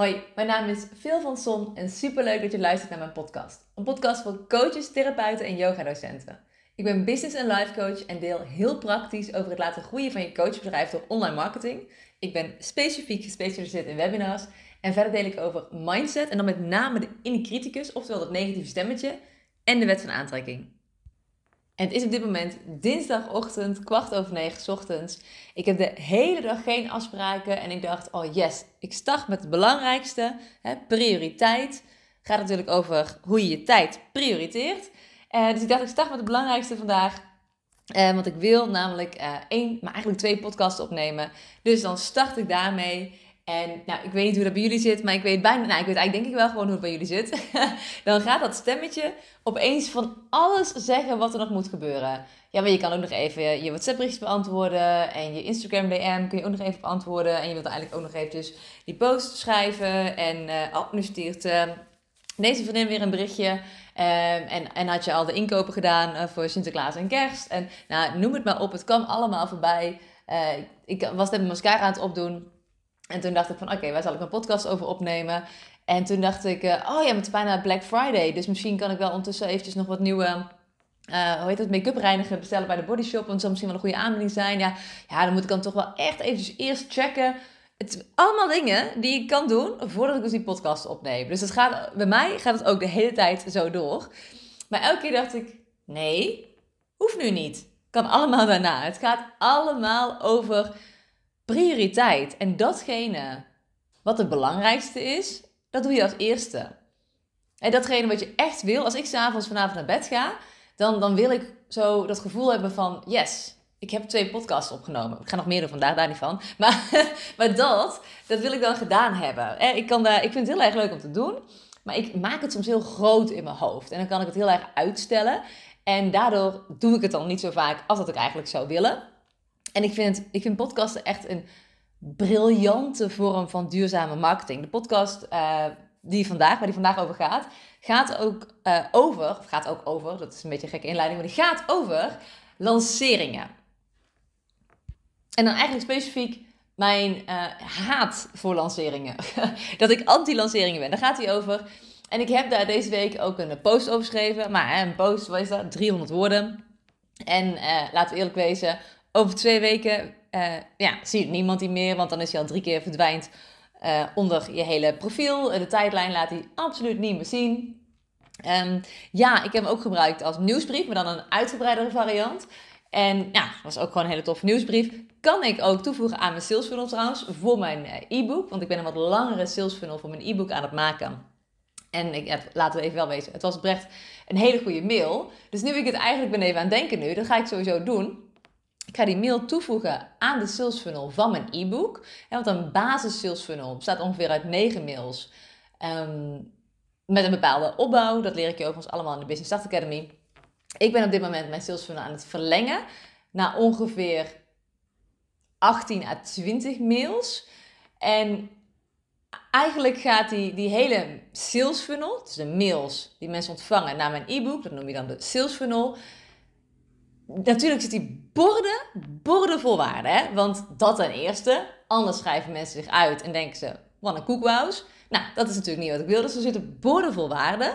Hoi, mijn naam is Phil van Son en superleuk dat je luistert naar mijn podcast. Een podcast voor coaches, therapeuten en yogadocenten. Ik ben business en life coach en deel heel praktisch over het laten groeien van je coachbedrijf door online marketing. Ik ben specifiek gespecialiseerd in webinars en verder deel ik over mindset en dan met name de inner criticus, oftewel dat negatieve stemmetje en de wet van aantrekking. Het is op dit moment dinsdagochtend, kwart over negen ochtends. Ik heb de hele dag geen afspraken en ik dacht, oh yes, ik start met het belangrijkste, hè, prioriteit. Gaat natuurlijk over hoe je je tijd prioriteert. Uh, dus ik dacht, ik start met het belangrijkste vandaag. Uh, want ik wil namelijk uh, één, maar eigenlijk twee podcasts opnemen. Dus dan start ik daarmee. En nou, ik weet niet hoe dat bij jullie zit, maar ik weet bijna, nou, ik weet eigenlijk denk ik wel gewoon hoe het bij jullie zit. dan gaat dat stemmetje opeens van alles zeggen wat er nog moet gebeuren. Ja, maar je kan ook nog even je WhatsApp berichtjes beantwoorden en je Instagram DM kun je ook nog even beantwoorden. En je wilt eigenlijk ook nog eventjes die post schrijven. En uh, oh, nu stuurt uh, deze vriendin weer een berichtje. Um, en, en had je al de inkopen gedaan uh, voor Sinterklaas en kerst. En nou, noem het maar op, het kwam allemaal voorbij. ik was net mijn mascara aan het opdoen. En toen dacht ik van, oké, waar zal ik mijn podcast over opnemen? En toen dacht ik, uh, oh ja, het is bijna Black Friday. Dus misschien kan ik wel ondertussen eventjes nog wat nieuwe... Uh, hoe heet het, make-up reinigen bestellen bij de bodyshop. Want dat zou misschien wel een goede aanbieding zijn. Ja, ja, dan moet ik dan toch wel echt eventjes eerst checken. Het allemaal dingen die ik kan doen voordat ik dus die podcast opneem. Dus het gaat, bij mij gaat het ook de hele tijd zo door. Maar elke keer dacht ik, nee, hoeft nu niet. Kan allemaal daarna. Het gaat allemaal over prioriteit. En datgene wat het belangrijkste is, dat doe je als eerste. En datgene wat je echt wil, als ik s'avonds vanavond naar bed ga, dan, dan wil ik zo dat gevoel hebben van, yes, ik heb twee podcasts opgenomen. Ik ga nog meer doen vandaag, daar niet van. Maar, maar dat, dat wil ik dan gedaan hebben. Ik, kan ik vind het heel erg leuk om te doen. Maar ik maak het soms heel groot in mijn hoofd. En dan kan ik het heel erg uitstellen. En daardoor doe ik het dan niet zo vaak als dat ik eigenlijk zou willen. En ik vind, ik vind podcasten echt een briljante vorm van duurzame marketing. De podcast uh, die vandaag, waar die vandaag over gaat, gaat ook uh, over, of gaat ook over, dat is een beetje een gekke inleiding, maar die gaat over lanceringen. En dan eigenlijk specifiek mijn uh, haat voor lanceringen. dat ik anti-lanceringen ben. Daar gaat hij over. En ik heb daar deze week ook een post over geschreven. Maar een post, wat is dat? 300 woorden. En laten we eerlijk wezen, over twee weken uh, ja, zie je niemand die meer, want dan is hij al drie keer verdwijnd uh, onder je hele profiel. De tijdlijn laat hij absoluut niet meer zien. Um, ja, ik heb hem ook gebruikt als nieuwsbrief, maar dan een uitgebreidere variant. En ja, was ook gewoon een hele toffe nieuwsbrief. Kan ik ook toevoegen aan mijn sales funnel trouwens, voor mijn eh, e-book. Want ik ben een wat langere sales funnel voor mijn e-book aan het maken. En ik, ja, laten we even wel weten, het was oprecht een hele goede mail. Dus nu ik het eigenlijk ben even aan het denken nu, dat ga ik sowieso doen. Ik ga die mail toevoegen aan de sales funnel van mijn e-book. Want een basis sales funnel bestaat ongeveer uit 9 mails. Um, met een bepaalde opbouw. Dat leer ik je overigens allemaal in de Business Start Academy. Ik ben op dit moment mijn sales funnel aan het verlengen naar ongeveer 18 à 20 mails. En eigenlijk gaat die, die hele sales funnel, dus de mails die mensen ontvangen naar mijn e-book, dat noem je dan de sales funnel natuurlijk zit die borden, borden vol waarde. Hè? Want dat ten eerste. Anders schrijven mensen zich uit en denken ze, wat een koekwous. Nou, dat is natuurlijk niet wat ik wil. Dus er zitten borden vol waarde.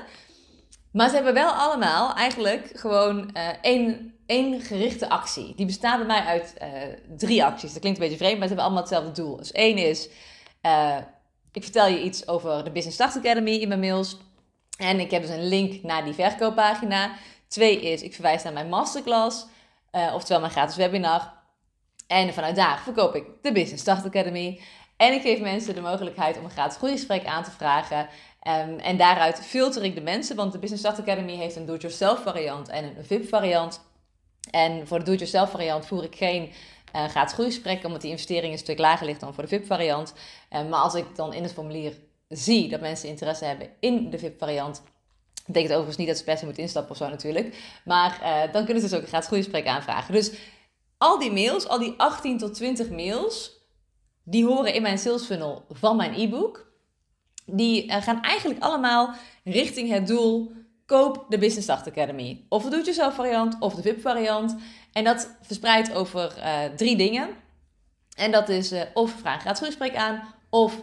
Maar ze hebben wel allemaal eigenlijk gewoon uh, één, één gerichte actie. Die bestaat bij mij uit uh, drie acties. Dat klinkt een beetje vreemd, maar ze hebben allemaal hetzelfde doel. Dus één is, uh, ik vertel je iets over de Business Start Academy in mijn mails. En ik heb dus een link naar die verkooppagina. Twee is, ik verwijs naar mijn masterclass, uh, oftewel mijn gratis webinar. En vanuit daar verkoop ik de Business Start Academy. En ik geef mensen de mogelijkheid om een gratis groeigesprek aan te vragen. Um, en daaruit filter ik de mensen, want de Business Start Academy heeft een do-it-yourself variant en een VIP variant. En voor de do-it-yourself variant voer ik geen uh, gratis groeigesprek, omdat die investering een stuk lager ligt dan voor de VIP variant. Uh, maar als ik dan in het formulier zie dat mensen interesse hebben in de VIP variant, betekent overigens niet dat ze per se moeten instappen of zo natuurlijk. Maar uh, dan kunnen ze dus ook een gratis aanvragen. Dus al die mails, al die 18 tot 20 mails, die horen in mijn sales funnel van mijn e-book. Die uh, gaan eigenlijk allemaal richting het doel koop de Business Start Academy. Of de doe-het-jezelf variant of de VIP variant. En dat verspreidt over uh, drie dingen. En dat is of vraag een gratis aan of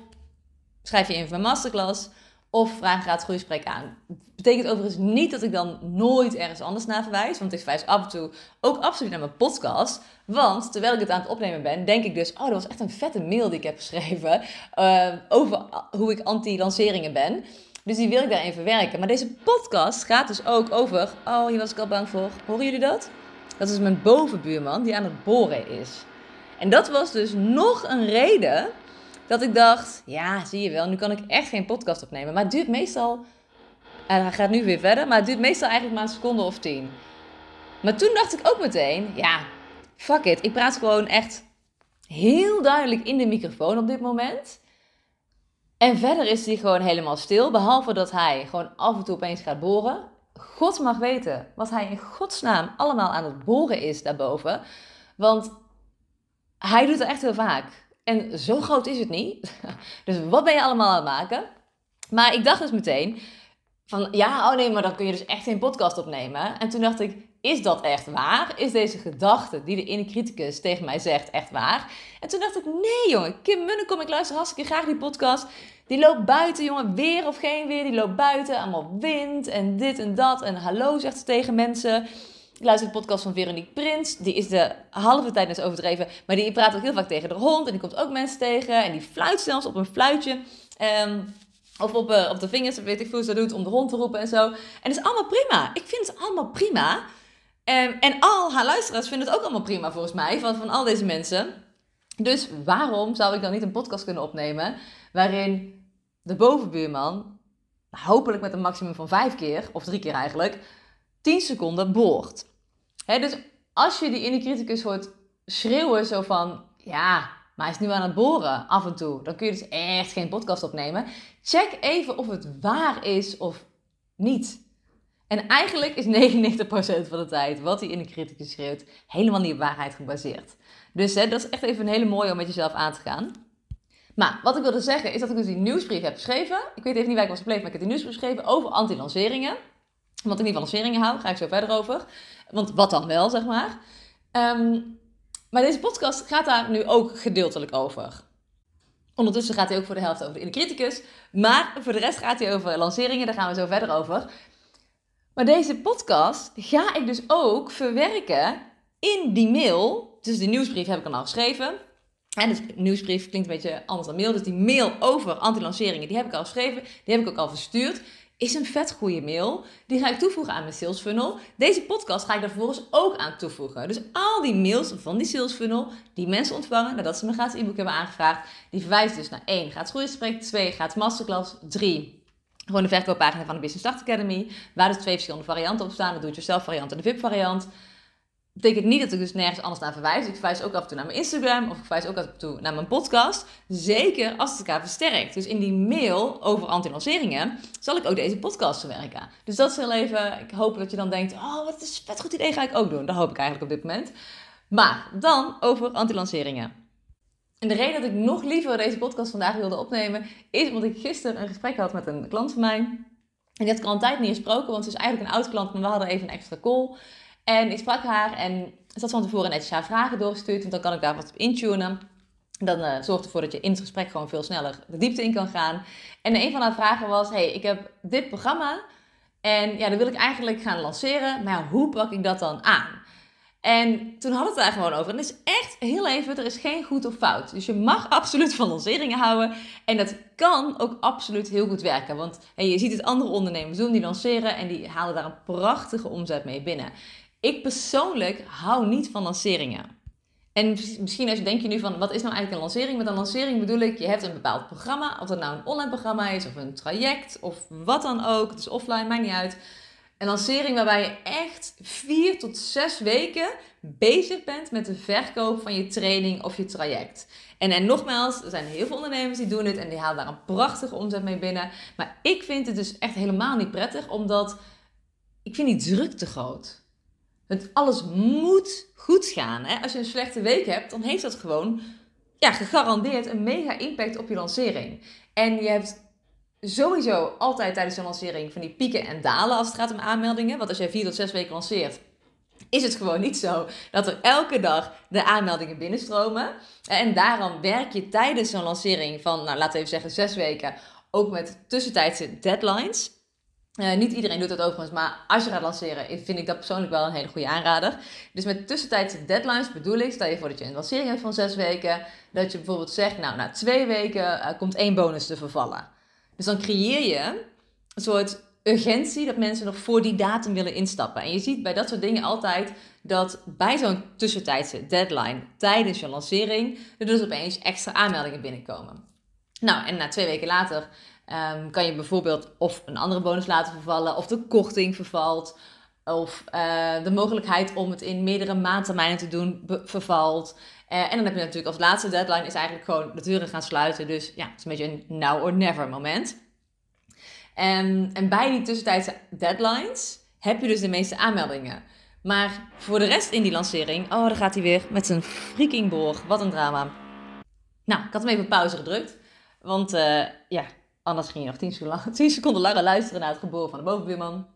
schrijf je in voor mijn masterclass of vraag groeisprek aan. Betekent overigens niet dat ik dan nooit ergens anders naar verwijs. Want ik verwijs af en toe ook absoluut naar mijn podcast. Want terwijl ik het aan het opnemen ben, denk ik dus... Oh, dat was echt een vette mail die ik heb geschreven... Uh, over hoe ik anti-lanceringen ben. Dus die wil ik daarin verwerken. Maar deze podcast gaat dus ook over... Oh, hier was ik al bang voor. Horen jullie dat? Dat is mijn bovenbuurman die aan het boren is. En dat was dus nog een reden dat ik dacht, ja, zie je wel, nu kan ik echt geen podcast opnemen. Maar het duurt meestal, en hij gaat nu weer verder, maar het duurt meestal eigenlijk maar een seconde of tien. Maar toen dacht ik ook meteen, ja, fuck it, ik praat gewoon echt heel duidelijk in de microfoon op dit moment. En verder is hij gewoon helemaal stil, behalve dat hij gewoon af en toe opeens gaat boren. God mag weten wat hij in godsnaam allemaal aan het boren is daarboven. Want hij doet het echt heel vaak. En zo groot is het niet. Dus wat ben je allemaal aan het maken? Maar ik dacht dus meteen van ja, oh nee, maar dan kun je dus echt geen podcast opnemen. En toen dacht ik, is dat echt waar? Is deze gedachte die de ene criticus tegen mij zegt echt waar? En toen dacht ik, nee jongen, Kim Munnekom, ik luister hartstikke graag die podcast. Die loopt buiten, jongen, weer of geen weer, die loopt buiten. Allemaal wind en dit en dat. En hallo zegt ze tegen mensen. Ik luister de podcast van Veronique Prins. Die is de halve tijd net overdreven. Maar die praat ook heel vaak tegen de hond. En die komt ook mensen tegen. En die fluit zelfs op een fluitje. Um, of op, uh, op de vingers, weet ik veel hoe ze dat doet, om de hond te roepen en zo. En het is allemaal prima. Ik vind het allemaal prima. Um, en al haar luisteraars vinden het ook allemaal prima, volgens mij, van, van al deze mensen. Dus waarom zou ik dan niet een podcast kunnen opnemen waarin de bovenbuurman, hopelijk met een maximum van vijf keer, of drie keer eigenlijk, 10 seconden boort. Dus als je die criticus hoort schreeuwen zo van, ja, maar hij is nu aan het boren af en toe, dan kun je dus echt geen podcast opnemen. Check even of het waar is of niet. En eigenlijk is 99% van de tijd wat die criticus schreeuwt helemaal niet op waarheid gebaseerd. Dus dat is echt even een hele mooie om met jezelf aan te gaan. Maar wat ik wilde zeggen is dat ik dus die nieuwsbrief heb geschreven. Ik weet even niet waar ik was gebleven, maar ik heb die nieuwsbrief geschreven over anti-lanceringen wat ik niet van lanceringen hou, ga ik zo verder over. Want wat dan wel, zeg maar. Ehm, maar deze podcast gaat daar nu ook gedeeltelijk over. Ondertussen gaat hij ook voor de helft over de criticus. Maar voor de rest gaat hij over lanceringen, daar gaan we zo verder over. Maar deze podcast ga ik dus ook verwerken in die mail. Dus die nieuwsbrief heb ik al geschreven. En dus nieuwsbrief klinkt een beetje anders dan mail. Dus die mail over anti-lanceringen, die heb ik al geschreven. Die heb ik ook al verstuurd is een vet goede mail. Die ga ik toevoegen aan mijn sales funnel. Deze podcast ga ik daar vervolgens ook aan toevoegen. Dus al die mails van die sales funnel die mensen ontvangen nadat ze mijn gratis e-book hebben aangevraagd, die verwijzen dus naar 1 gaat groeisprek, 2 gaat masterclass, 3 gewoon de verkooppagina van de Business Start Academy, waar dus twee verschillende varianten op staan. De doe-it-yourself variant en de VIP variant betekent niet dat ik dus nergens anders naar verwijs. Ik verwijs ook af en toe naar mijn Instagram of ik verwijs ook af en toe naar mijn podcast. Zeker als het elkaar versterkt. Dus in die mail over anti-lanceringen zal ik ook deze podcast verwerken. Dus dat is heel even, ik hoop dat je dan denkt, oh wat een vet goed idee, ga ik ook doen. Dat hoop ik eigenlijk op dit moment. Maar dan over anti-lanceringen. En de reden dat ik nog liever deze podcast vandaag wilde opnemen, is omdat ik gisteren een gesprek had met een klant van mij. En die had ik al een tijd niet gesproken, want ze is eigenlijk een oud klant, maar we hadden even een extra call. En ik sprak haar en ze had van tevoren netjes haar vragen doorgestuurd, want dan kan ik daar wat op intunen. Dan uh, zorgt ervoor dat je in het gesprek gewoon veel sneller de diepte in kan gaan. En een van haar vragen was: Hey, ik heb dit programma en ja, dat wil ik eigenlijk gaan lanceren, maar hoe pak ik dat dan aan? En toen hadden we het daar gewoon over. En het is echt heel even, er is geen goed of fout. Dus je mag absoluut van lanceringen houden. En dat kan ook absoluut heel goed werken. Want je ziet het andere ondernemers doen, die lanceren en die halen daar een prachtige omzet mee binnen. Ik persoonlijk hou niet van lanceringen. En misschien als je denk je nu van, wat is nou eigenlijk een lancering? Met een lancering bedoel ik, je hebt een bepaald programma. Of dat nou een online programma is, of een traject, of wat dan ook. Het is offline, maakt niet uit. Een lancering waarbij je echt vier tot zes weken bezig bent met de verkoop van je training of je traject. En, en nogmaals, er zijn heel veel ondernemers die doen het en die halen daar een prachtige omzet mee binnen. Maar ik vind het dus echt helemaal niet prettig, omdat ik vind die druk te groot. Het alles moet goed gaan. Hè? Als je een slechte week hebt, dan heeft dat gewoon ja, gegarandeerd een mega impact op je lancering. En je hebt sowieso altijd tijdens een lancering van die pieken en dalen als het gaat om aanmeldingen. Want als jij vier tot zes weken lanceert is het gewoon niet zo dat er elke dag de aanmeldingen binnenstromen. En daarom werk je tijdens zo'n lancering van, nou, laten we even zeggen, zes weken, ook met tussentijdse deadlines. Uh, niet iedereen doet dat overigens, maar als je gaat lanceren, vind ik dat persoonlijk wel een hele goede aanrader. Dus met tussentijdse deadlines bedoel ik, stel je voor dat je een lancering hebt van zes weken, dat je bijvoorbeeld zegt, nou, na twee weken uh, komt één bonus te vervallen. Dus dan creëer je een soort urgentie dat mensen nog voor die datum willen instappen. En je ziet bij dat soort dingen altijd dat bij zo'n tussentijdse deadline tijdens je lancering er dus opeens extra aanmeldingen binnenkomen. Nou, en na twee weken later um, kan je bijvoorbeeld of een andere bonus laten vervallen, of de korting vervalt, of uh, de mogelijkheid om het in meerdere maandtermijnen te doen vervalt. Uh, en dan heb je natuurlijk als laatste deadline is eigenlijk gewoon de deuren gaan sluiten. Dus ja, het is een beetje een now or never moment. En, en bij die tussentijdse deadlines heb je dus de meeste aanmeldingen. Maar voor de rest in die lancering, oh, daar gaat hij weer met zijn freaking borg. Wat een drama. Nou, ik had hem even pauze gedrukt. Want uh, ja, anders ging je nog 10 seconden, lang, 10 seconden langer luisteren naar het geboren van de bovenbuurman.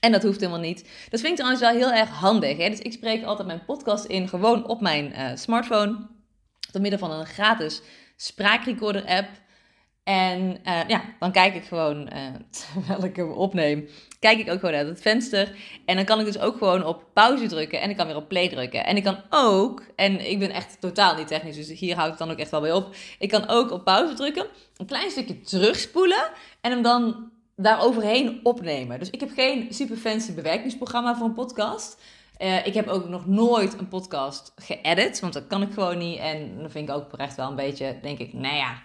En dat hoeft helemaal niet. Dat vind ik trouwens wel heel erg handig. Hè? Dus ik spreek altijd mijn podcast in gewoon op mijn uh, smartphone. Door middel van een gratis spraakrecorder app. En uh, ja, dan kijk ik gewoon, uh, terwijl ik hem opneem, kijk ik ook gewoon uit het venster. En dan kan ik dus ook gewoon op pauze drukken en ik kan weer op play drukken. En ik kan ook, en ik ben echt totaal niet technisch, dus hier houd ik dan ook echt wel bij op. Ik kan ook op pauze drukken, een klein stukje terugspoelen en hem dan daar overheen opnemen. Dus ik heb geen super fancy bewerkingsprogramma voor een podcast. Uh, ik heb ook nog nooit een podcast geëdit, want dat kan ik gewoon niet. En dan vind ik ook echt wel een beetje, denk ik, nou ja,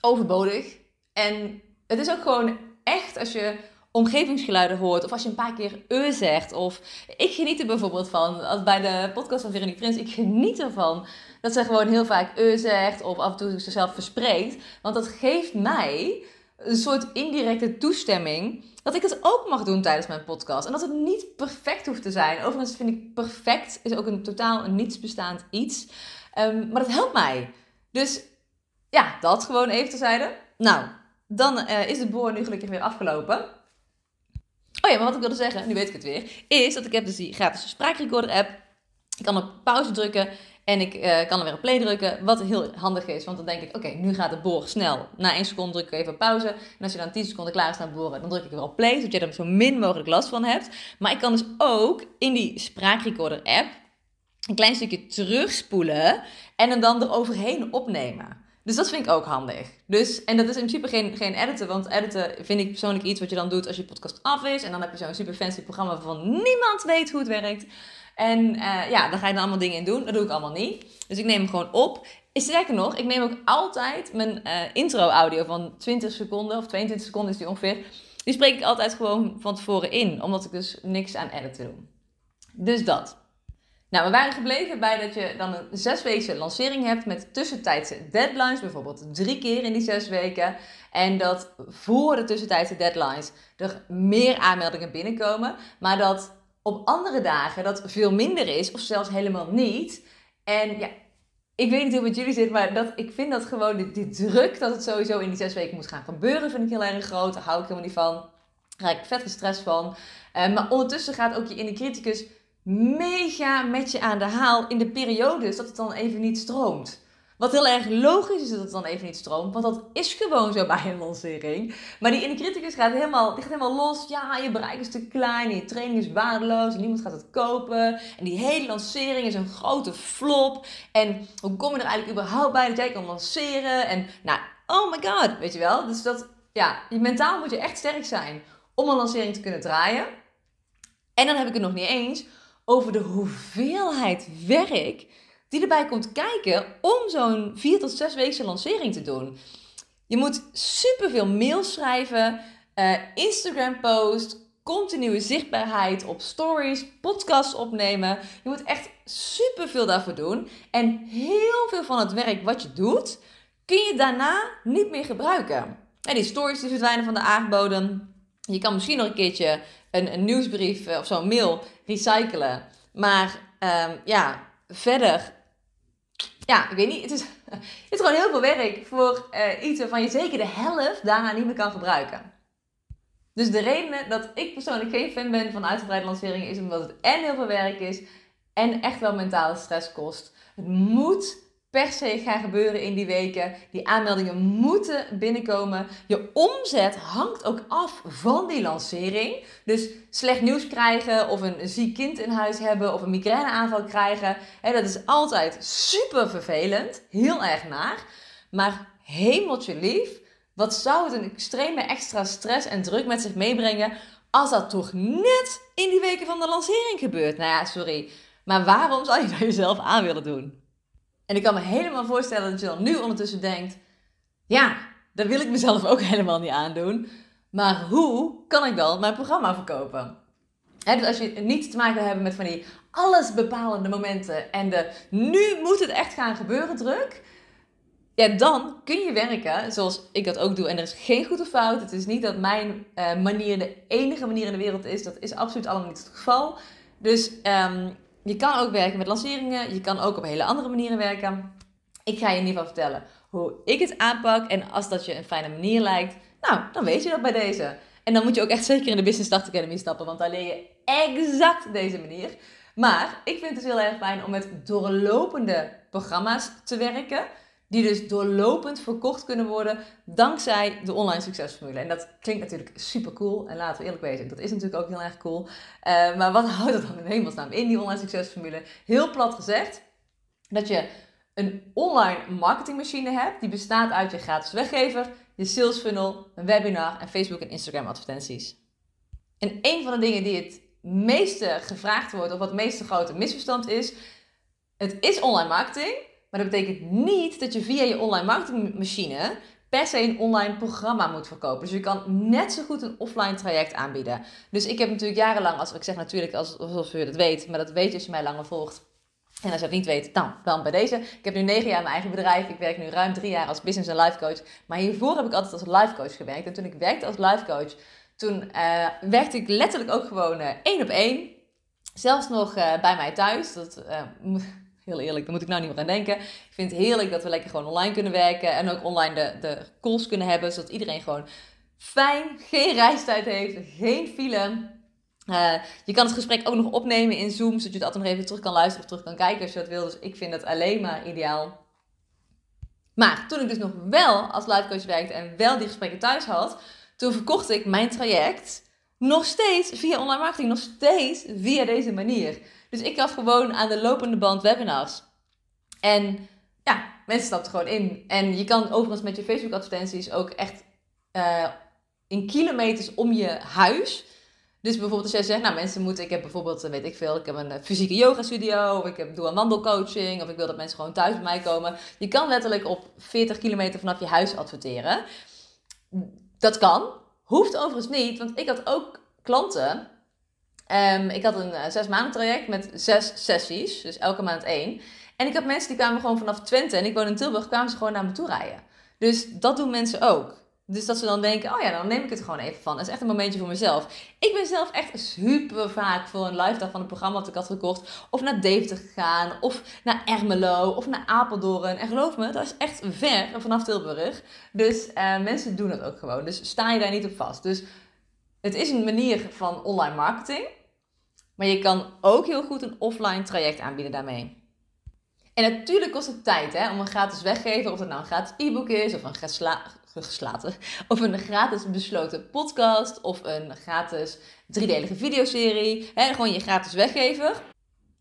overbodig. En het is ook gewoon echt als je omgevingsgeluiden hoort. Of als je een paar keer e zegt. Of ik geniet er bijvoorbeeld van. Als bij de podcast van Veronique Prins. Ik geniet ervan dat ze gewoon heel vaak e zegt. Of af en toe zichzelf verspreekt. Want dat geeft mij een soort indirecte toestemming. Dat ik het ook mag doen tijdens mijn podcast. En dat het niet perfect hoeft te zijn. Overigens vind ik perfect is ook een totaal nietsbestaand iets. Um, maar dat helpt mij. Dus ja, dat gewoon even terzijde. Nou, dan uh, is de boor nu gelukkig weer afgelopen. Oh ja, maar wat ik wilde zeggen, nu weet ik het weer, is dat ik heb dus die gratis spraakrecorder app. Ik kan op pauze drukken en ik uh, kan er weer op play drukken, wat heel handig is. Want dan denk ik, oké, nu gaat de boor snel. Na 1 seconde druk ik even pauze. En als je dan 10 seconden klaar is naar boren, dan druk ik weer op play, zodat je er zo min mogelijk last van hebt. Maar ik kan dus ook in die spraakrecorder app een klein stukje terugspoelen en hem dan eroverheen opnemen. Dus dat vind ik ook handig. Dus, en dat is in principe geen, geen editen, want editen vind ik persoonlijk iets wat je dan doet als je podcast af is. En dan heb je zo'n super fancy programma waarvan niemand weet hoe het werkt. En uh, ja, daar ga je dan allemaal dingen in doen. Dat doe ik allemaal niet. Dus ik neem hem gewoon op. Sterker nog, ik neem ook altijd mijn uh, intro-audio van 20 seconden of 22 seconden is die ongeveer. Die spreek ik altijd gewoon van tevoren in, omdat ik dus niks aan editen doe. Dus dat. Nou, we waren gebleven bij dat je dan een zesweekse lancering hebt met tussentijdse deadlines, bijvoorbeeld drie keer in die zes weken. En dat voor de tussentijdse deadlines er meer aanmeldingen binnenkomen, maar dat op andere dagen dat veel minder is, of zelfs helemaal niet. En ja, ik weet niet hoe het met jullie zit, maar dat, ik vind dat gewoon die, druk dat het sowieso in die zes weken moet gaan gebeuren, vind ik heel erg groot. Daar hou ik helemaal niet van. Daar raak ik vet gestrest van. Uh, maar ondertussen gaat ook je in de criticus mega met je aan de haal in de periodes dat het dan even niet stroomt. Wat heel erg logisch is dat het dan even niet stroomt, want dat is gewoon zo bij een lancering. Maar die in de criticus gaat helemaal, die gaat helemaal los. Ja, je bereik is te klein, je training is waardeloos, niemand gaat het kopen. En die hele lancering is een grote flop. En hoe kom je er eigenlijk überhaupt bij dat jij kan lanceren? En nou, oh my god, weet je wel. Dus dat, ja, mentaal moet je echt sterk zijn om een lancering te kunnen draaien. En dan heb ik het nog niet eens over de hoeveelheid werk die erbij komt kijken om zo'n 4 tot 6 weken lancering te doen. Je moet superveel mails schrijven, uh, Instagram post, continue zichtbaarheid op stories, podcasts opnemen. Je moet echt superveel daarvoor doen. En heel veel van het werk wat je doet, kun je daarna niet meer gebruiken. En die stories die verdwijnen van de aardbodem. Je kan misschien nog een keertje een, een nieuwsbrief eh, of zo'n mail recyclen. Maar um, ja, verder. Ja, ik weet niet. Het is, het is gewoon heel veel werk voor uh, iets waarvan je zeker de helft daarna niet meer kan gebruiken. Dus de reden dat ik persoonlijk geen fan ben van uitgebreide lanceringen is omdat het en heel veel werk is en echt wel mentale stress kost. Het moet per se gaan gebeuren in die weken. Die aanmeldingen moeten binnenkomen. Je omzet hangt ook af van die lancering. Dus slecht nieuws krijgen of een ziek kind in huis hebben of een migraineaanval krijgen. Hè, dat is altijd super vervelend. Heel erg naar. Maar hemeltje lief, wat zou het een extreme extra stress en druk met zich meebrengen als dat toch net in die weken van de lancering gebeurt? Nou ja, sorry. Maar waarom zou je dat jezelf aan willen doen? En ik kan me helemaal voorstellen dat je dan nu ondertussen denkt: ja, dat wil ik mezelf ook helemaal niet aandoen. Maar hoe kan ik dan mijn programma verkopen? dus als je niet te maken hebben met van die allesbepalende momenten en de nu moet het echt gaan gebeuren druk. Ja, dan kun je werken zoals ik dat ook doe. En er is geen goed of fout. Het is niet dat mijn uh, manier de enige manier in de wereld is. Dat is absoluut allemaal niet het geval. Dus um, je kan ook werken met lanceringen. Je kan ook op hele andere manieren werken. Ik ga je in ieder geval vertellen hoe ik het aanpak. En als dat je een fijne manier lijkt, nou, dan weet je dat bij deze. En dan moet je ook echt zeker in de Business Start Academy stappen, want daar leer je exact deze manier. Maar ik vind het heel erg fijn om met doorlopende programma's te werken die dus doorlopend verkocht kunnen worden dankzij de online succesformule. En dat klinkt natuurlijk super cool. En laten we eerlijk wezen, dat is natuurlijk ook heel erg cool. Uh, maar wat houdt dat dan in hemelsnaam in, die online succesformule? Heel plat gezegd, dat je een online marketingmachine hebt. Die bestaat uit je gratis weggever, je sales funnel, een webinar en Facebook en Instagram advertenties. En een van de dingen die het meeste gevraagd wordt, of wat het meeste grote misverstand is, het is online marketing, maar dat betekent niet dat je via je online marketingmachine per se een online programma moet verkopen. Dus je kan net zo goed een offline traject aanbieden. Dus ik heb natuurlijk jarenlang, als ik zeg natuurlijk alsof je dat weet, maar dat weet je als je mij langer volgt. En als je het niet weet, dan, dan bij deze. Ik heb nu negen jaar mijn eigen bedrijf. Ik werk nu ruim drie jaar als business en life coach. Maar hiervoor heb ik altijd als life coach gewerkt. En toen ik werkte als life coach, toen uh, werkte ik letterlijk ook gewoon uh, één op één. Zelfs nog uh, bij mij thuis. Dat Heel eerlijk, daar moet ik nou niet meer aan denken. Ik vind het heerlijk dat we lekker gewoon online kunnen werken. En ook online de, de calls kunnen hebben. Zodat iedereen gewoon fijn, geen reistijd heeft, geen file. Uh, je kan het gesprek ook nog opnemen in Zoom, zodat je het altijd nog even terug kan luisteren of terug kan kijken als je dat wil. Dus ik vind dat alleen maar ideaal. Maar toen ik dus nog wel als life coach werkte en wel die gesprekken thuis had, toen verkocht ik mijn traject nog steeds via online marketing, nog steeds via deze manier. Dus ik gaf gewoon aan de lopende band webinars. En ja, mensen stapten gewoon in. En je kan overigens met je Facebook advertenties ook echt uh, in kilometers om je huis. Dus bijvoorbeeld als jij zegt, nou mensen moeten, ik heb bijvoorbeeld, weet ik veel, ik heb een eh, fysieke yoga studio, of ik heb, doe een wandelcoaching, of ik wil dat mensen gewoon thuis bij mij komen. Je kan letterlijk op 40 kilometer vanaf je huis adverteren. Dat kan, hoeft overigens niet, want ik had ook klanten Um, ik had een uh, zes maanden traject met zes sessies, dus elke maand één. En ik had mensen die kwamen gewoon vanaf Twente en ik woon in Tilburg, kwamen ze gewoon naar me toe rijden. Dus dat doen mensen ook. Dus dat ze dan denken, oh ja, dan neem ik het gewoon even van. Dat is echt een momentje voor mezelf. Ik ben zelf echt super vaak voor een live dag van een programma dat ik had gekocht. Of naar Deventer gegaan, of naar Ermelo, of naar Apeldoorn. En geloof me, dat is echt ver vanaf Tilburg. Dus uh, mensen doen het ook gewoon. Dus sta je daar niet op vast. Dus het is een manier van online marketing. Maar je kan ook heel goed een offline traject aanbieden daarmee. En natuurlijk kost het tijd hè, om een gratis weggever, of het nou een gratis e-book is, of een geslaten, of een gratis besloten podcast, of een gratis driedelige videoserie. Hè, gewoon je gratis weggever.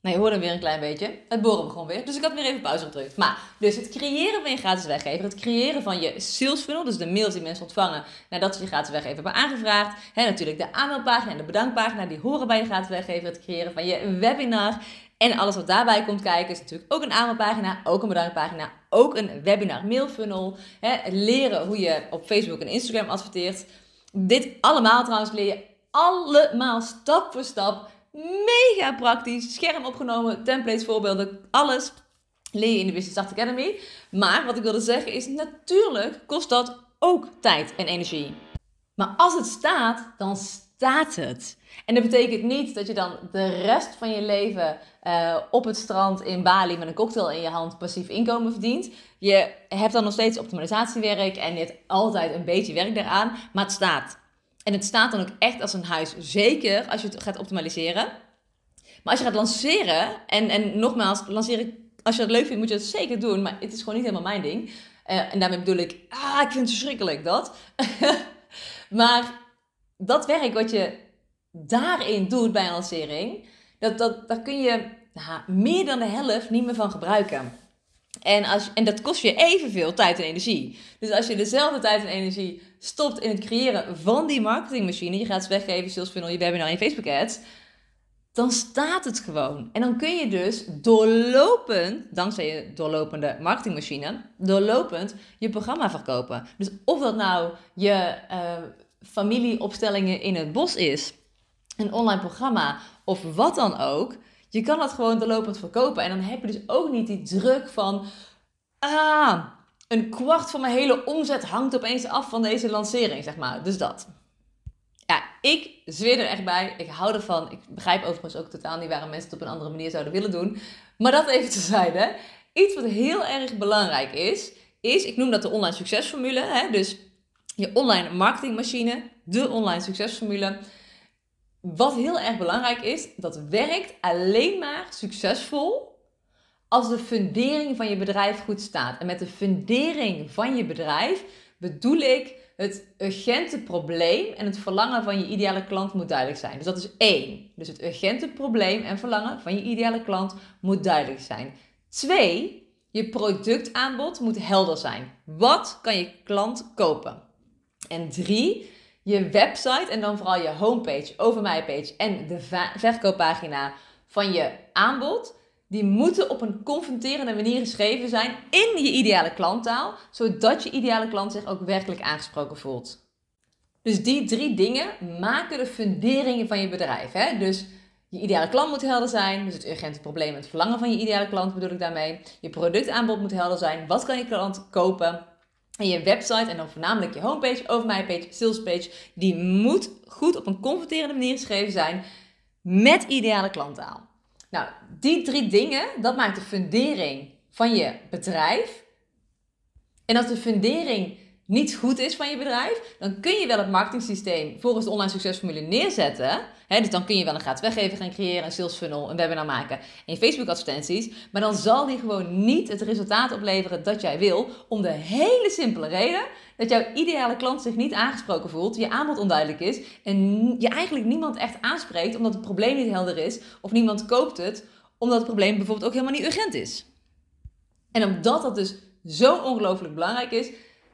Nou, je hoorde hem weer een klein beetje. Het boren begon weer. Dus ik had weer even pauze gedrukt. Maar, dus het creëren van je gratis weggever. Het creëren van je sales funnel. Dus de mails die mensen ontvangen nadat ze je gratis weggever hebben aangevraagd. Hè, natuurlijk de aanmeldpagina en de bedankpagina. Die horen bij je gratis weggever. Het creëren van je webinar. En alles wat daarbij komt kijken is natuurlijk ook een aanmeldpagina, ook een bedankpagina, ook een webinar mailfunnel. Hè, leren hoe je op Facebook en Instagram adverteert. Dit allemaal trouwens leer je allemaal stap voor stap Mega praktisch. Scherm opgenomen, templates, voorbeelden, alles leer je in de Business Academy. Maar wat ik wilde zeggen is, natuurlijk kost dat ook tijd en energie. Maar als het staat, dan staat het. En dat betekent niet dat je dan de rest van je leven uh, op het strand in Bali met een cocktail in je hand passief inkomen verdient. Je hebt dan nog steeds optimalisatiewerk en je hebt altijd een beetje werk daaraan, maar het staat. En het staat dan ook echt als een huis. Zeker als je het gaat optimaliseren. Maar als je gaat lanceren, en, en nogmaals, lanceren, als je dat leuk vindt, moet je dat zeker doen. Maar het is gewoon niet helemaal mijn ding. Uh, en daarmee bedoel ik, ah, ik vind het verschrikkelijk dat. maar dat werk wat je daarin doet bij een lancering, dat, dat, daar kun je nou, meer dan de helft niet meer van gebruiken. En, als, en dat kost je evenveel tijd en energie. Dus als je dezelfde tijd en energie stopt in het creëren van die marketingmachine, je gaat ze weggeven, sales funnel, je webinar en Facebook ads, dan staat het gewoon. En dan kun je dus doorlopend, dankzij je doorlopende marketingmachine, doorlopend je programma verkopen. Dus of dat nou je uh, familieopstellingen in het bos is, een online programma of wat dan ook, je kan dat gewoon doorlopend verkopen. En dan heb je dus ook niet die druk van, ah, een kwart van mijn hele omzet hangt opeens af van deze lancering, zeg maar. Dus dat. Ja, ik zweer er echt bij. Ik hou ervan. Ik begrijp overigens ook totaal niet waarom mensen het op een andere manier zouden willen doen. Maar dat even tezijde. Iets wat heel erg belangrijk is, is, ik noem dat de online succesformule. Hè? Dus je online marketingmachine, de online succesformule. Wat heel erg belangrijk is, dat werkt alleen maar succesvol als de fundering van je bedrijf goed staat. En met de fundering van je bedrijf bedoel ik het urgente probleem en het verlangen van je ideale klant moet duidelijk zijn. Dus dat is één. Dus het urgente probleem en verlangen van je ideale klant moet duidelijk zijn. Twee, je productaanbod moet helder zijn. Wat kan je klant kopen? En drie, je website en dan vooral je homepage, over my page en de verkooppagina van je aanbod, die moeten op een confronterende manier geschreven zijn in je ideale klanttaal, zodat je ideale klant zich ook werkelijk aangesproken voelt. Dus die drie dingen maken de funderingen van je bedrijf. Hè? Dus je ideale klant moet helder zijn, dus het urgente probleem en het verlangen van je ideale klant bedoel ik daarmee. Je productaanbod moet helder zijn, wat kan je klant kopen? En je website en dan voornamelijk je homepage, over my page, salespage, die moet goed op een confronterende manier geschreven zijn met ideale klanttaal. Nou, die drie dingen, dat maakt de fundering van je bedrijf. En als de fundering niet goed is van je bedrijf, dan kun je wel het marketingsysteem volgens de online succesformule neerzetten. Dus dan kun je wel een gratis weggever gaan creëren, een sales funnel, een webinar maken en Facebook advertenties. Maar dan zal die gewoon niet het resultaat opleveren dat jij wil. Om de hele simpele reden dat jouw ideale klant zich niet aangesproken voelt, je aanbod onduidelijk is en je eigenlijk niemand echt aanspreekt omdat het probleem niet helder is. Of niemand koopt het omdat het probleem bijvoorbeeld ook helemaal niet urgent is. En omdat dat dus zo ongelooflijk belangrijk is,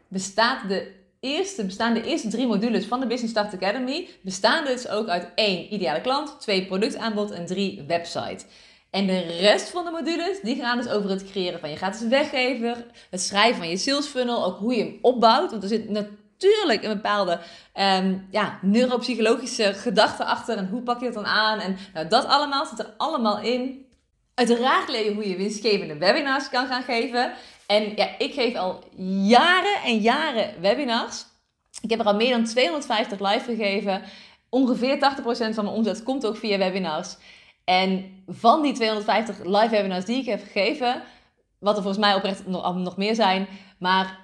bestaat de eerste, bestaan de eerste drie modules van de Business Start Academy bestaan dus ook uit één ideale klant, twee productaanbod en drie website. En de rest van de modules, die gaan dus over het creëren van je gratis weggever, het schrijven van je sales funnel, ook hoe je hem opbouwt. Want er zit natuurlijk een bepaalde um, ja, neuropsychologische gedachte achter en hoe pak je dat dan aan. En nou, dat allemaal zit er allemaal in. Uiteraard leer je hoe je winstgevende webinars kan gaan geven. En ja, ik geef al jaren en jaren webinars. Ik heb er al meer dan 250 live gegeven. Ongeveer 80% van mijn omzet komt ook via webinars. En van die 250 live webinars die ik heb gegeven, wat er volgens mij oprecht nog, nog meer zijn, maar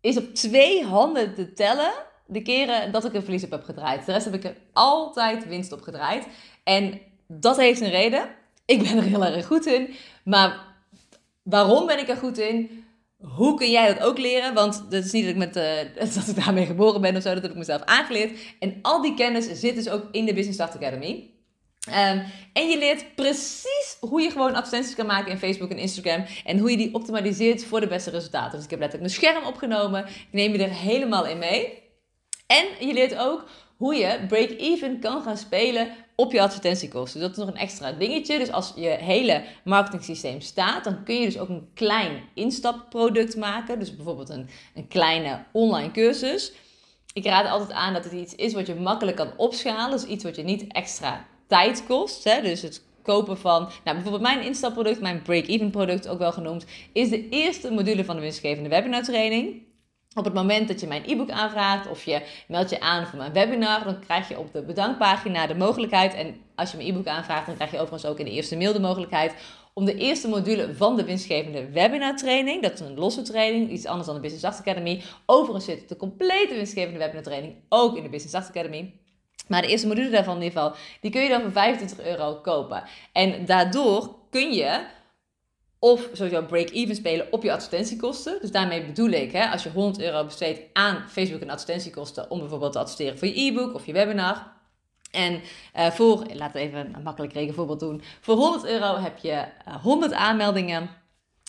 is op twee handen te tellen de keren dat ik een verlies heb gedraaid. De rest heb ik er altijd winst op gedraaid. En dat heeft een reden. Ik ben er heel erg goed in. Maar waarom ben ik er goed in? Hoe kun jij dat ook leren? Want het is niet dat ik, met, uh, dat ik daarmee geboren ben of zo. Dat heb ik mezelf aangeleerd. En al die kennis zit dus ook in de Business Start Academy. Um, en je leert precies hoe je gewoon advertenties kan maken in Facebook en Instagram. En hoe je die optimaliseert voor de beste resultaten. Dus ik heb letterlijk mijn scherm opgenomen. Ik neem je er helemaal in mee. En je leert ook hoe je break-even kan gaan spelen op je advertentiekosten. Dat is nog een extra dingetje. Dus als je hele marketing systeem staat, dan kun je dus ook een klein instapproduct maken. Dus bijvoorbeeld een, een kleine online cursus. Ik raad altijd aan dat het iets is wat je makkelijk kan opschalen. Dus iets wat je niet extra tijd kost. Hè? Dus het kopen van, nou bijvoorbeeld mijn instapproduct, mijn break-even product ook wel genoemd, is de eerste module van de winstgevende webinar training. Op het moment dat je mijn e-book aanvraagt of je meldt je aan voor mijn webinar, dan krijg je op de bedankpagina de mogelijkheid. En als je mijn e-book aanvraagt, dan krijg je overigens ook in de eerste mail de mogelijkheid om de eerste module van de winstgevende webinar training, dat is een losse training, iets anders dan de Business Start Academy. Overigens zit de complete winstgevende webinar training ook in de Business Start Academy. Maar de eerste module daarvan in ieder geval, die kun je dan voor 25 euro kopen. En daardoor kun je of sowieso break-even spelen op je advertentiekosten. Dus daarmee bedoel ik, hè, als je 100 euro besteedt aan Facebook en advertentiekosten om bijvoorbeeld te adverteren voor je e-book of je webinar. En uh, voor, laten we even een makkelijk rekenvoorbeeld doen. Voor 100 euro heb je 100 eh, aanmeldingen.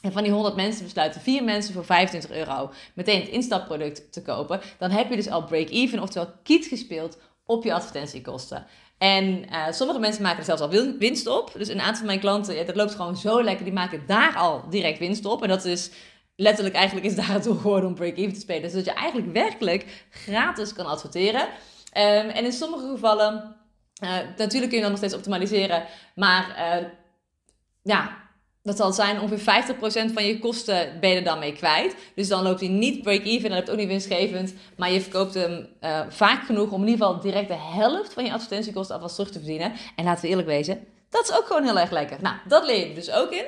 En van die 100 mensen besluiten vier mensen voor 25 euro meteen het instapproduct te kopen. Dan heb je dus al break-even, oftewel kiet gespeeld op je advertentiekosten. En uh, sommige mensen maken er zelfs al winst op. Dus een aantal van mijn klanten, ja, dat loopt gewoon zo lekker, die maken daar al direct winst op. En dat is letterlijk, eigenlijk is daar het doel geworden om break-even te spelen. Dus dat je eigenlijk werkelijk gratis kan adverteren. Um, en in sommige gevallen, uh, natuurlijk kun je dan nog steeds optimaliseren. Maar uh, ja, dat zal zijn ongeveer 50% van je kosten ben je er dan mee kwijt. Dus dan loopt hij niet break-even, dan heb je ook niet winstgevend. Maar je verkoopt hem uh, vaak genoeg om in ieder geval direct de helft van je advertentiekosten alvast terug te verdienen. En laten we eerlijk wezen, dat is ook gewoon heel erg lekker. Nou, dat leer je dus ook in.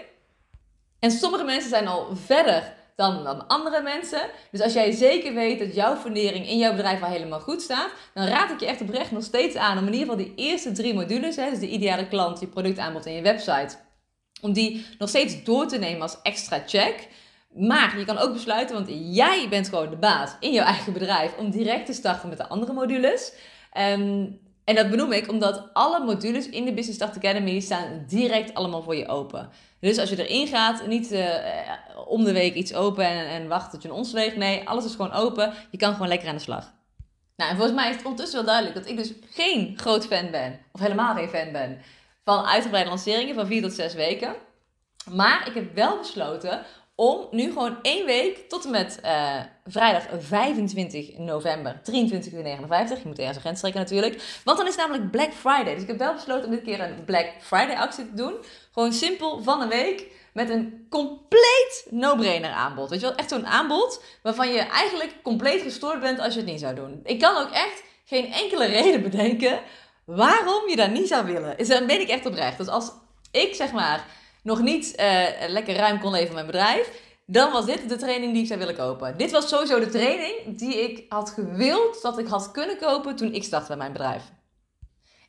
En sommige mensen zijn al verder dan, dan andere mensen. Dus als jij zeker weet dat jouw fundering in jouw bedrijf al helemaal goed staat, dan raad ik je echt oprecht nog steeds aan om in ieder geval die eerste drie modules, hè, dus de ideale klant, je productaanbod en je website om die nog steeds door te nemen als extra check. Maar je kan ook besluiten, want jij bent gewoon de baas in jouw eigen bedrijf, om direct te starten met de andere modules. Um, en dat benoem ik omdat alle modules in de Business Start Academy staan direct allemaal voor je open. Dus als je erin gaat, niet uh, om de week iets open en, en wacht tot je een ons weegt. Nee, alles is gewoon open. Je kan gewoon lekker aan de slag. Nou, en volgens mij is het ondertussen wel duidelijk dat ik dus geen groot fan ben. Of helemaal geen fan ben van uitgebreide lanceringen van 4 tot 6 weken. Maar ik heb wel besloten om nu gewoon één week tot en met uh, vrijdag 25 november 23 uur 59. Je moet ergens een grens trekken natuurlijk. Want dan is namelijk Black Friday. Dus ik heb wel besloten om dit keer een Black Friday actie te doen. Gewoon simpel van een week met een compleet no-brainer aanbod. Weet je wel, echt zo'n aanbod waarvan je eigenlijk compleet gestoord bent als je het niet zou doen. Ik kan ook echt geen enkele reden bedenken waarom je dat niet zou willen. Is, dan ben ik echt oprecht. Dus als ik zeg maar nog niet uh, lekker ruim kon leven met mijn bedrijf, dan was dit de training die ik zou willen kopen. Dit was sowieso de training die ik had gewild dat ik had kunnen kopen toen ik startte met mijn bedrijf.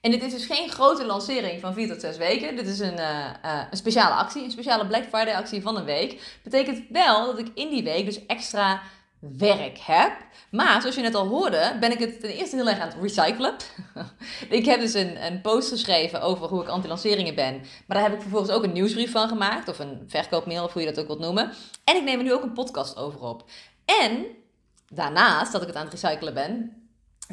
En dit is dus geen grote lancering van 4 tot 6 weken. Dit is een, uh, uh, een speciale actie, een speciale Black Friday actie van een week. Betekent wel dat ik in die week dus extra werk heb. Maar zoals je net al hoorde, ben ik het ten eerste heel erg aan het recyclen. ik heb dus een, een post geschreven over hoe ik anti-lanceringen ben. Maar daar heb ik vervolgens ook een nieuwsbrief van gemaakt. Of een verkoopmail, of hoe je dat ook wilt noemen. En ik neem er nu ook een podcast over op. En daarnaast dat ik het aan het recyclen ben,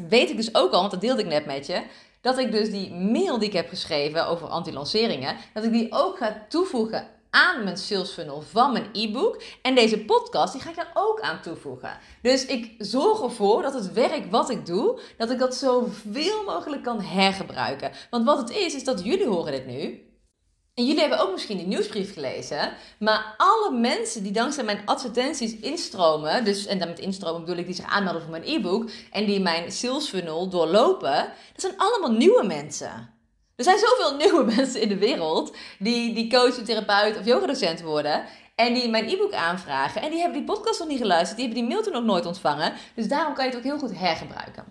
weet ik dus ook al, want dat deelde ik net met je. Dat ik dus die mail die ik heb geschreven over anti-lanceringen, dat ik die ook ga toevoegen aan mijn sales funnel van mijn e-book. En deze podcast, die ga ik daar ook aan toevoegen. Dus ik zorg ervoor dat het werk wat ik doe, dat ik dat zoveel mogelijk kan hergebruiken. Want wat het is, is dat jullie horen dit nu. En jullie hebben ook misschien die nieuwsbrief gelezen. Maar alle mensen die dankzij mijn advertenties instromen. Dus, en dan met instromen bedoel ik die zich aanmelden voor mijn e-book. En die mijn sales funnel doorlopen. Dat zijn allemaal nieuwe mensen. Er zijn zoveel nieuwe mensen in de wereld die, die coach, therapeut of yogadocent worden. En die mijn e-book aanvragen. En die hebben die podcast nog niet geluisterd. Die hebben die mail toen nog nooit ontvangen. Dus daarom kan je het ook heel goed hergebruiken.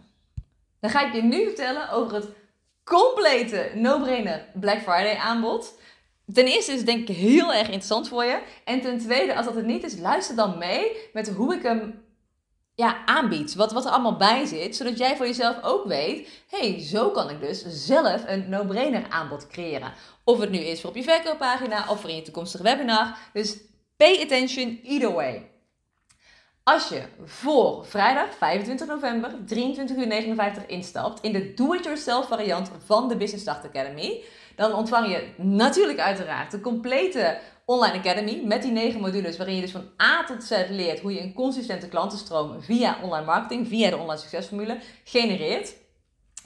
Dan ga ik je nu vertellen over het complete no-brainer Black Friday aanbod. Ten eerste is het denk ik heel erg interessant voor je. En ten tweede, als dat het niet is, luister dan mee met hoe ik hem ja, aanbiedt. Wat, wat er allemaal bij zit. Zodat jij voor jezelf ook weet. hey, zo kan ik dus zelf een no-brainer aanbod creëren. Of het nu is voor op je verkooppagina of voor in je toekomstige webinar. Dus pay attention either way. Als je voor vrijdag 25 november 23 uur 59 instapt in de do-it-yourself variant van de Business Start Academy, dan ontvang je natuurlijk uiteraard de complete Online Academy met die negen modules waarin je dus van A tot Z leert hoe je een consistente klantenstroom via online marketing, via de online succesformule genereert.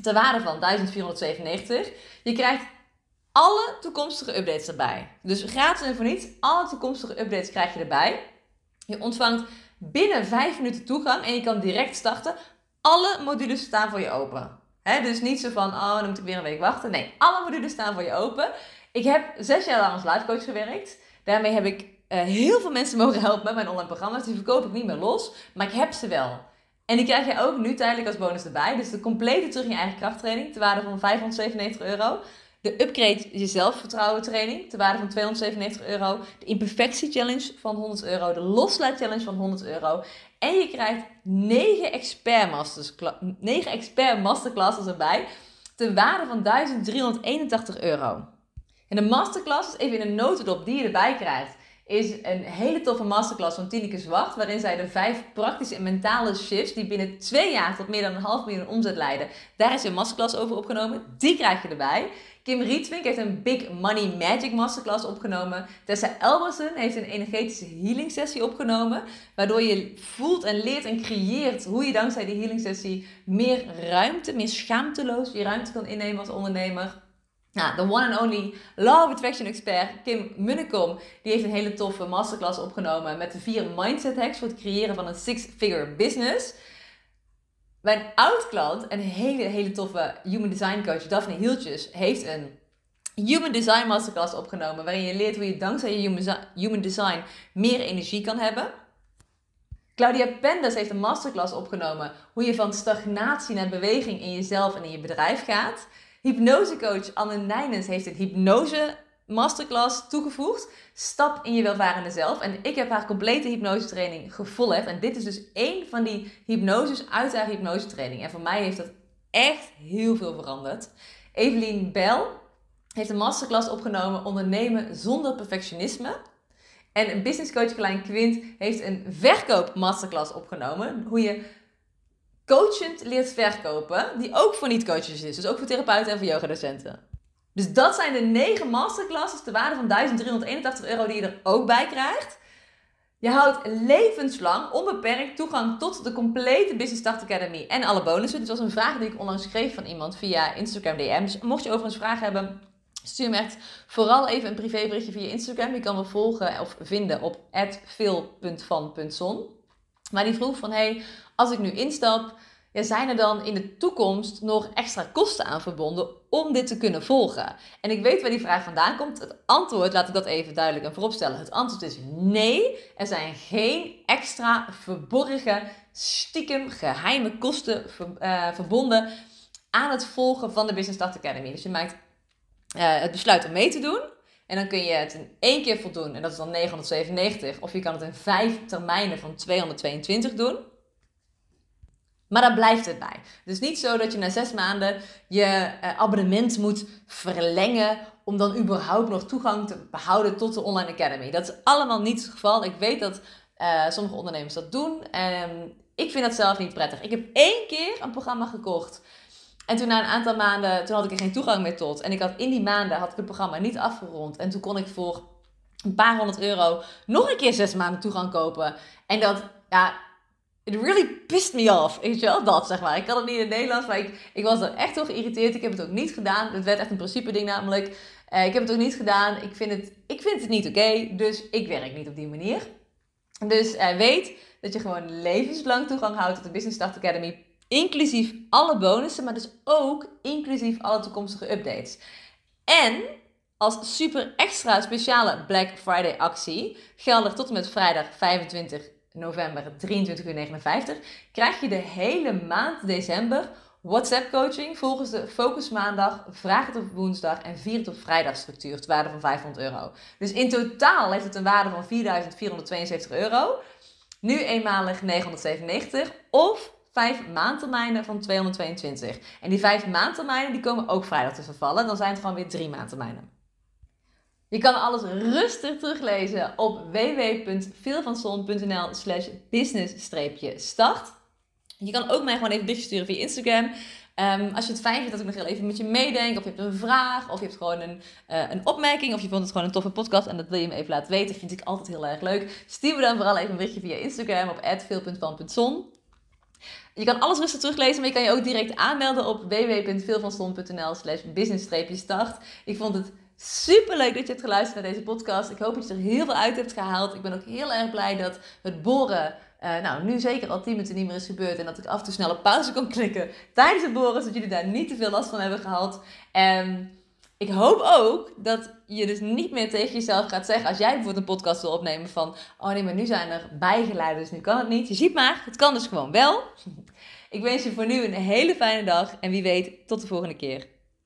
Ter waarde van 1497. Je krijgt alle toekomstige updates erbij. Dus gratis en voor niets, alle toekomstige updates krijg je erbij. Je ontvangt binnen 5 minuten toegang en je kan direct starten. Alle modules staan voor je open. dus niet zo van, oh, dan moet ik weer een week wachten. Nee, alle modules staan voor je open. Ik heb zes jaar lang als life coach gewerkt. Daarmee heb ik uh, heel veel mensen mogen helpen met mijn online programma's. Die verkoop ik niet meer los, maar ik heb ze wel. En die krijg je ook nu tijdelijk als bonus erbij. Dus de complete terug in je eigen krachttraining, ter waarde van 597 euro. De upgrade je zelfvertrouwen training, ter waarde van 297 euro. De imperfectie challenge van 100 euro. De loslaat challenge van 100 euro. En je krijgt 9 expert, masters, 9 expert masterclasses erbij. Ter waarde van 1381 euro. En de masterclass, even in een notendop die je erbij krijgt, is een hele toffe masterclass van Tineke Zwart. Waarin zij de vijf praktische en mentale shifts die binnen twee jaar tot meer dan een half miljoen omzet leiden. Daar is een masterclass over opgenomen. Die krijg je erbij. Kim Rietvink heeft een Big Money Magic Masterclass opgenomen. Tessa Elbersen heeft een energetische healing sessie opgenomen. Waardoor je voelt en leert en creëert hoe je dankzij die healing sessie meer ruimte, meer schaamteloos je ruimte kan innemen als ondernemer. Nou, de one and only Law of Attraction expert Kim Munnekom, die heeft een hele toffe masterclass opgenomen met de vier mindset hacks voor het creëren van een six-figure business. Mijn oud klant, een hele, hele toffe human design coach, Daphne Hieltjes, heeft een human design masterclass opgenomen waarin je leert hoe je dankzij je human design meer energie kan hebben. Claudia Pendas heeft een masterclass opgenomen hoe je van stagnatie naar beweging in jezelf en in je bedrijf gaat. Hypnosecoach Anne Nijnens heeft een hypnose masterclass toegevoegd. Stap in je welvarende zelf. En ik heb haar complete hypnose training gevolgd. En dit is dus één van die hypnoses uit haar hypnose training. En voor mij heeft dat echt heel veel veranderd. Evelien Bell heeft een masterclass opgenomen ondernemen zonder perfectionisme. En businesscoach Klein Quint heeft een verkoop masterclass opgenomen. Hoe je coachend leert verkopen, die ook voor niet-coaches is. Dus ook voor therapeuten en voor yogadocenten. Dus dat zijn de negen masterclasses de waarde van 1381 euro die je er ook bij krijgt. Je houdt levenslang onbeperkt toegang tot de complete Business Start Academy en alle bonussen. Dit was een vraag die ik onlangs schreef van iemand via Instagram DM. Dus mocht je overigens vragen hebben, stuur me echt vooral even een privéberichtje via Instagram. Je kan me volgen of vinden op veel.van.zon. Maar die vroeg van, hey, als ik nu instap, zijn er dan in de toekomst nog extra kosten aan verbonden om dit te kunnen volgen? En ik weet waar die vraag vandaan komt. Het antwoord, laat ik dat even duidelijk en vooropstellen. Het antwoord is nee. Er zijn geen extra verborgen, stiekem, geheime kosten uh, verbonden aan het volgen van de Business Start Academy. Dus je maakt uh, het besluit om mee te doen. En dan kun je het in één keer voldoen en dat is dan 997. Of je kan het in vijf termijnen van 222 doen. Maar daar blijft het bij. Dus niet zo dat je na zes maanden je eh, abonnement moet verlengen om dan überhaupt nog toegang te behouden tot de Online Academy. Dat is allemaal niet het geval. Ik weet dat uh, sommige ondernemers dat doen. En ik vind dat zelf niet prettig. Ik heb één keer een programma gekocht. En toen na een aantal maanden, toen had ik er geen toegang meer tot. En ik had in die maanden had ik het programma niet afgerond. En toen kon ik voor een paar honderd euro nog een keer zes maanden toegang kopen. En dat, ja, it really pissed me off. Weet je wel, dat zeg maar. Ik kan het niet in het Nederlands, maar ik, was er echt door geïrriteerd. Ik heb het ook niet gedaan. Het werd echt een principe ding namelijk. Uh, ik heb het ook niet gedaan. Ik vind het, ik vind het niet oké, dus ik werk niet op die manier. Dus uh, weet dat je gewoon levenslang toegang houdt tot de Business Start Academy. Inclusief alle bonussen, maar dus ook inclusief alle toekomstige updates. En als super extra speciale Black Friday actie, geldig tot en met vrijdag 25 november 23 uur 59, krijg je de hele maand december WhatsApp coaching volgens de Focus Maandag, Vraag het op woensdag en Vier het op vrijdag structuur, het waarde van 500 euro. Dus in totaal heeft het een waarde van 4.472 euro. Nu eenmalig 997 of vijf maandtermijnen van 222. En die vijf maandtermijnen die komen ook vrijdag te vervallen. Dan zijn het gewoon weer drie maandtermijnen. Je kan alles rustig teruglezen op www.veelvanson.nl slash business-start. Je kan ook mij gewoon even berichtje sturen via Instagram. Um, als je het fijn vindt dat ik nog heel even met je meedenk, of je hebt een vraag, of je hebt gewoon een, uh, een opmerking, of je vond het gewoon een toffe podcast en dat wil je me even laten weten, vind ik altijd heel erg leuk. Stuur me dan vooral even een berichtje via Instagram op veel.van.zon. Je kan alles rustig teruglezen, maar je kan je ook direct aanmelden op www.veelvanson.nl slash business-start. Ik vond het Super leuk dat je hebt geluisterd naar deze podcast. Ik hoop dat je er heel veel uit hebt gehaald. Ik ben ook heel erg blij dat het boren, uh, nou nu zeker al 10 minuten niet meer is gebeurd. En dat ik af en toe snel op pauze kon klikken tijdens het boren, zodat jullie daar niet te veel last van hebben gehad. En Ik hoop ook dat je dus niet meer tegen jezelf gaat zeggen als jij bijvoorbeeld een podcast wil opnemen van oh nee, maar nu zijn er bijgeleiders, dus nu kan het niet. Je ziet maar, het kan dus gewoon wel. Ik wens je voor nu een hele fijne dag en wie weet tot de volgende keer.